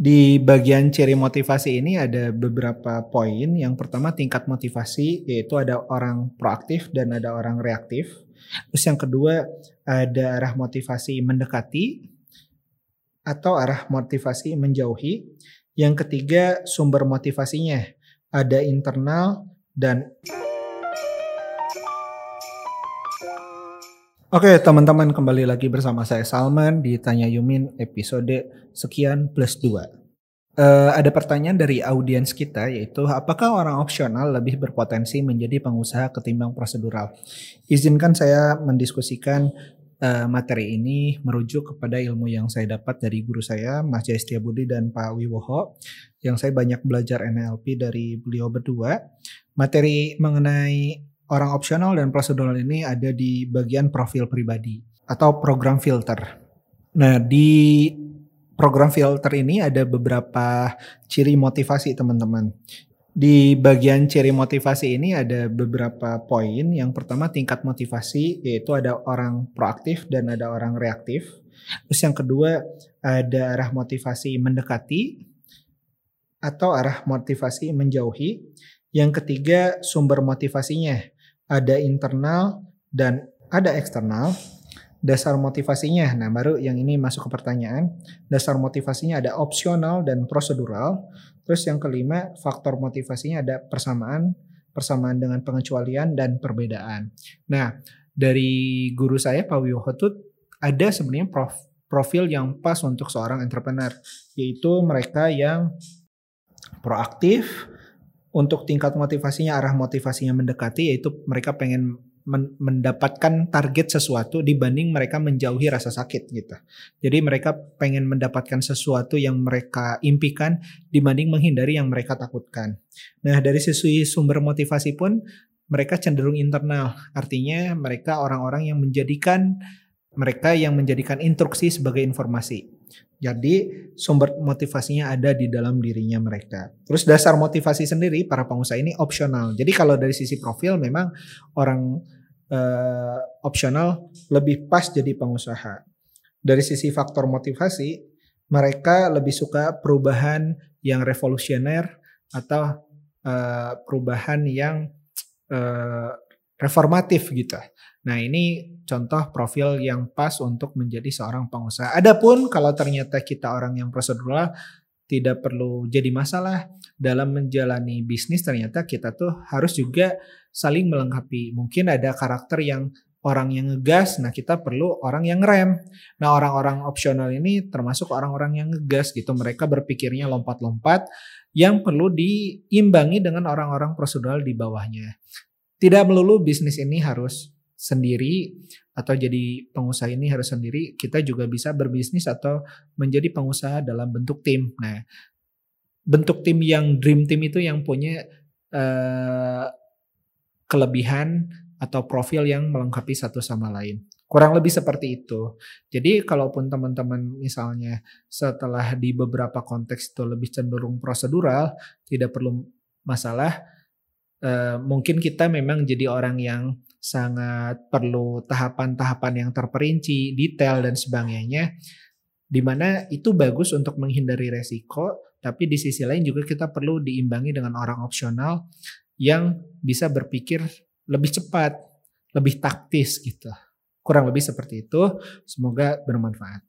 Di bagian ciri motivasi ini ada beberapa poin. Yang pertama tingkat motivasi yaitu ada orang proaktif dan ada orang reaktif. Terus yang kedua ada arah motivasi mendekati atau arah motivasi menjauhi. Yang ketiga sumber motivasinya ada internal dan Oke teman-teman kembali lagi bersama saya Salman di Tanya Yumin episode sekian plus 2. Uh, eh, ada pertanyaan dari audiens kita yaitu apakah orang opsional lebih berpotensi menjadi pengusaha ketimbang prosedural? Izinkan saya mendiskusikan uh, materi ini merujuk kepada ilmu yang saya dapat dari guru saya Mas Jaya Budi dan Pak Wiwoho yang saya banyak belajar NLP dari beliau berdua. Materi mengenai orang opsional dan prosedural ini ada di bagian profil pribadi atau program filter. Nah, di program filter ini ada beberapa ciri motivasi teman-teman. Di bagian ciri motivasi ini ada beberapa poin. Yang pertama tingkat motivasi yaitu ada orang proaktif dan ada orang reaktif. Terus yang kedua ada arah motivasi mendekati atau arah motivasi menjauhi. Yang ketiga sumber motivasinya ada internal dan ada eksternal. Dasar motivasinya, nah baru yang ini masuk ke pertanyaan. Dasar motivasinya ada opsional dan prosedural. Terus yang kelima, faktor motivasinya ada persamaan, persamaan dengan pengecualian dan perbedaan. Nah, dari guru saya Pak Wiyohotut ada sebenarnya prof, profil yang pas untuk seorang entrepreneur, yaitu mereka yang proaktif, untuk tingkat motivasinya arah motivasinya mendekati yaitu mereka pengen men mendapatkan target sesuatu dibanding mereka menjauhi rasa sakit gitu. Jadi mereka pengen mendapatkan sesuatu yang mereka impikan dibanding menghindari yang mereka takutkan. Nah, dari sisi sumber motivasi pun mereka cenderung internal. Artinya mereka orang-orang yang menjadikan mereka yang menjadikan instruksi sebagai informasi. Jadi sumber motivasinya ada di dalam dirinya mereka. Terus dasar motivasi sendiri para pengusaha ini opsional. Jadi kalau dari sisi profil memang orang uh, opsional lebih pas jadi pengusaha. Dari sisi faktor motivasi mereka lebih suka perubahan yang revolusioner atau uh, perubahan yang uh, reformatif gitu. Nah ini contoh profil yang pas untuk menjadi seorang pengusaha. Adapun kalau ternyata kita orang yang prosedural tidak perlu jadi masalah dalam menjalani bisnis ternyata kita tuh harus juga saling melengkapi. Mungkin ada karakter yang orang yang ngegas, nah kita perlu orang yang rem. Nah orang-orang opsional ini termasuk orang-orang yang ngegas gitu. Mereka berpikirnya lompat-lompat yang perlu diimbangi dengan orang-orang prosedural di bawahnya. Tidak melulu bisnis ini harus sendiri atau jadi pengusaha ini harus sendiri, kita juga bisa berbisnis atau menjadi pengusaha dalam bentuk tim. Nah, bentuk tim yang dream team itu yang punya uh, kelebihan atau profil yang melengkapi satu sama lain. Kurang lebih seperti itu. Jadi kalaupun teman-teman misalnya setelah di beberapa konteks itu lebih cenderung prosedural, tidak perlu masalah. Uh, mungkin kita memang jadi orang yang sangat perlu tahapan-tahapan yang terperinci, detail dan sebagainya. Di mana itu bagus untuk menghindari resiko, tapi di sisi lain juga kita perlu diimbangi dengan orang opsional yang bisa berpikir lebih cepat, lebih taktis gitu. Kurang lebih seperti itu. Semoga bermanfaat.